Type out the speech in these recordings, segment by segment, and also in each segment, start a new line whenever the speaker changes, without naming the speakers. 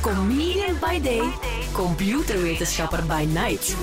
Comedian by day, computerwetenschapper by night.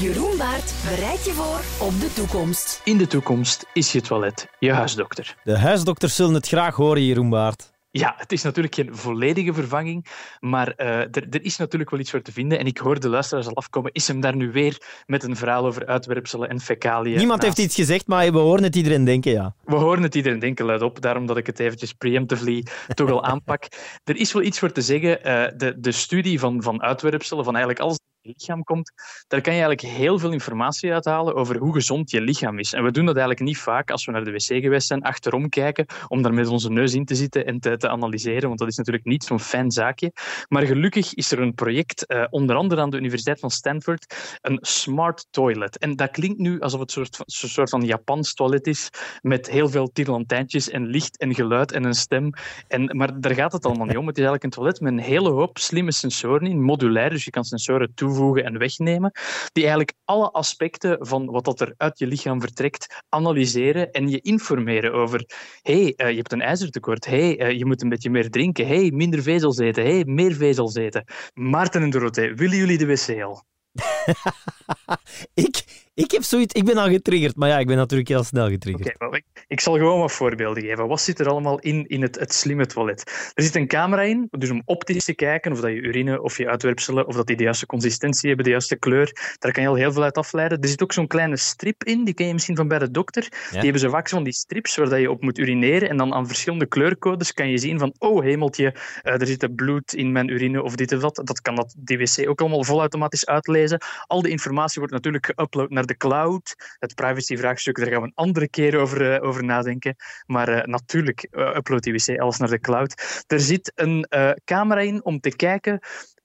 Jeroen Baert bereidt je voor op de toekomst.
In de toekomst is je toilet je huisdokter.
De huisdokters zullen het graag horen, Jeroen Baart.
Ja, het is natuurlijk geen volledige vervanging, maar uh, er, is natuurlijk wel iets voor te vinden. En ik hoor de luisteraars al afkomen. Is hem daar nu weer met een verhaal over uitwerpselen en fecaliën?
Niemand heeft iets gezegd, maar we horen het iedereen denken, ja.
We horen het iedereen denken, luid op. Daarom dat ik het eventjes preemptively toch al aanpak. Er is wel iets voor te zeggen. Uh, de, de studie van, van uitwerpselen, van eigenlijk alles lichaam komt, daar kan je eigenlijk heel veel informatie uithalen over hoe gezond je lichaam is. En we doen dat eigenlijk niet vaak als we naar de wc geweest zijn, achterom kijken, om daar met onze neus in te zitten en te, analyseren, want dat is natuurlijk niet zo'n fijn zaakje. Maar gelukkig is er een project, uh, onder andere aan de Universiteit van Stanford, een smart toilet. En dat klinkt nu alsof het een soort soort van Japans toilet is, met heel veel tirlantijntjes en licht en geluid en een stem. En, maar daar gaat het allemaal niet om. Het is eigenlijk een toilet met een hele hoop slimme sensoren in, modulair, dus je kan sensoren toevoegen toevoegen en wegnemen, die eigenlijk alle aspecten van wat dat er uit je lichaam vertrekt analyseren en je informeren over hey, uh, je hebt een ijzertekort, hey, uh, je moet een beetje meer drinken, hey, minder vezels eten, hey, meer vezels eten. Maarten en Dorothee, willen jullie de wc al?
ik, ik heb zoiets, ik ben al getriggerd, maar ja, ik ben natuurlijk heel snel getriggerd.
Okay, ik, ik, zal gewoon wat voorbeelden geven. Wat zit er allemaal in, in het, het slimme toilet? Er zit een camera in, dus om optisch te kijken of dat je urine of je uitwerpselen, of dat die de juiste consistentie hebben, de juiste kleur. Daar kan je al heel veel uit afleiden. Er zit ook zo'n kleine strip in, die ken je misschien van bij de dokter. Ja. Die hebben zo vaak van die strips waar dat je op moet urineren en dan aan verschillende kleurcodes kan je zien van, oh hemeltje, uh, er zit bloed in mijn urine of dit of dat. Dat kan dat die wc ook allemaal volautomatisch uitlezen. Al die informatie wordt natuurlijk geüpload naar de cloud. Het privacyvraagstuk, daar gaan we een andere keer over, uh, over nadenken. Maar uh, natuurlijk, uh, upload die wc alles naar de cloud. Er zit een camera in om te kijken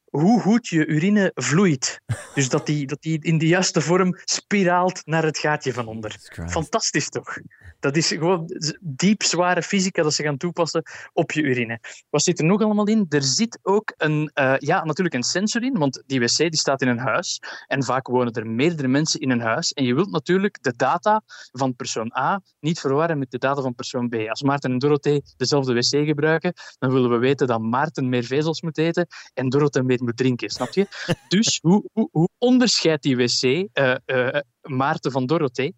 hoe goed je urine vloeit. Dus dat die, dat die in de juiste vorm spiraalt naar het gaatje van onder. Fantastisch toch? Dat is gewoon diep zware fysica dat ze gaan toepassen op je urine. Wat zit er nog allemaal in? Er zit ook een, uh, ja, natuurlijk een sensor in, want die wc die staat in een huis. En vaak wonen er meerdere mensen in een huis. En je wilt natuurlijk de data van persoon A niet verwarren met de data van persoon B. Als Maarten en Dorothee dezelfde wc gebruiken, dan willen we weten dat Maarten meer vezels moet eten en Dorothee meer moet drinken, snap je? Dus hoe, hoe, hoe onderscheidt die wc uh, uh, Maarten van Dorothee?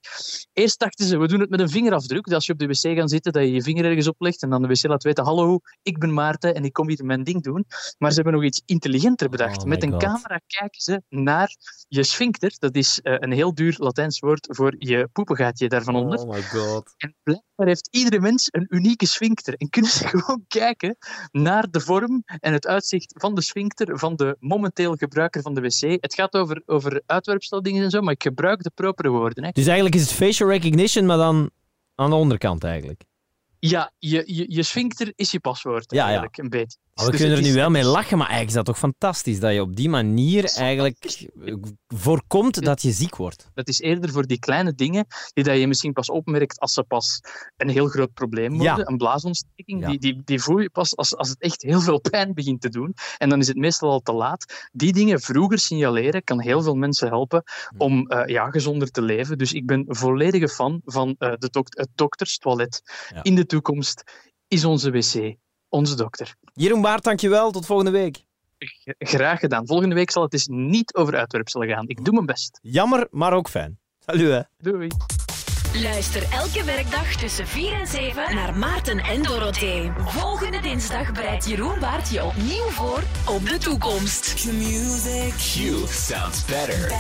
Eerst dachten ze, we doen het met een vingerafdruk. Dat als je op de wc gaat zitten, dat je je vinger ergens oplegt en dan de wc laat weten, hallo, ik ben Maarten en ik kom hier mijn ding doen. Maar ze hebben nog iets intelligenter bedacht.
Oh
met een
God.
camera kijken ze naar je sphincter. Dat is uh, een heel duur Latijns woord voor je poepengaatje daarvan onder.
Oh my god.
En blijkbaar heeft iedere mens een unieke sphincter. En kunnen ze gewoon kijken naar de vorm en het uitzicht van de sphincter van de momenteel gebruiker van de wc. Het gaat over, over uitwerpsteldingen en zo, maar ik gebruik de propere woorden. Hè.
Dus eigenlijk is het facial recognition, maar dan aan de onderkant eigenlijk.
Ja, je, je, je sphincter is je paswoord
Ja, ja.
eigenlijk, een beetje.
Maar we
Dus
kunnen er nu wel mee lachen, maar eigenlijk is dat toch fantastisch dat je op die manier eigenlijk eh, voorkomt dat je ziek wordt.
Dat is eerder voor die kleine dingen die dat je misschien pas opmerkt als ze pas een heel groot probleem worden.
Ja.
Een blaasontsteking,
Ja.
die, die, die voel je pas als, als het echt heel veel pijn begint te doen. En dan is het meestal al te laat. Die dingen vroeger signaleren kan heel veel mensen helpen om eh, ja, gezonder te leven. Dus ik ben volledige fan van eh, de dok het dokterstoilet.
Ja.
In de toekomst is onze wc onze dokter.
Jeroen Baart, dankjewel. Tot volgende week.
Graag gedaan. Volgende week zal het dus niet over uitwerpselen gaan. Ik doe mijn best.
Jammer, maar ook fijn. Salut hè.
Doei.
Luister elke werkdag tussen 4 en 7 naar Maarten en Dorothee. Volgende dinsdag bereidt Jeroen Baart je opnieuw voor op de toekomst.
Q sounds better.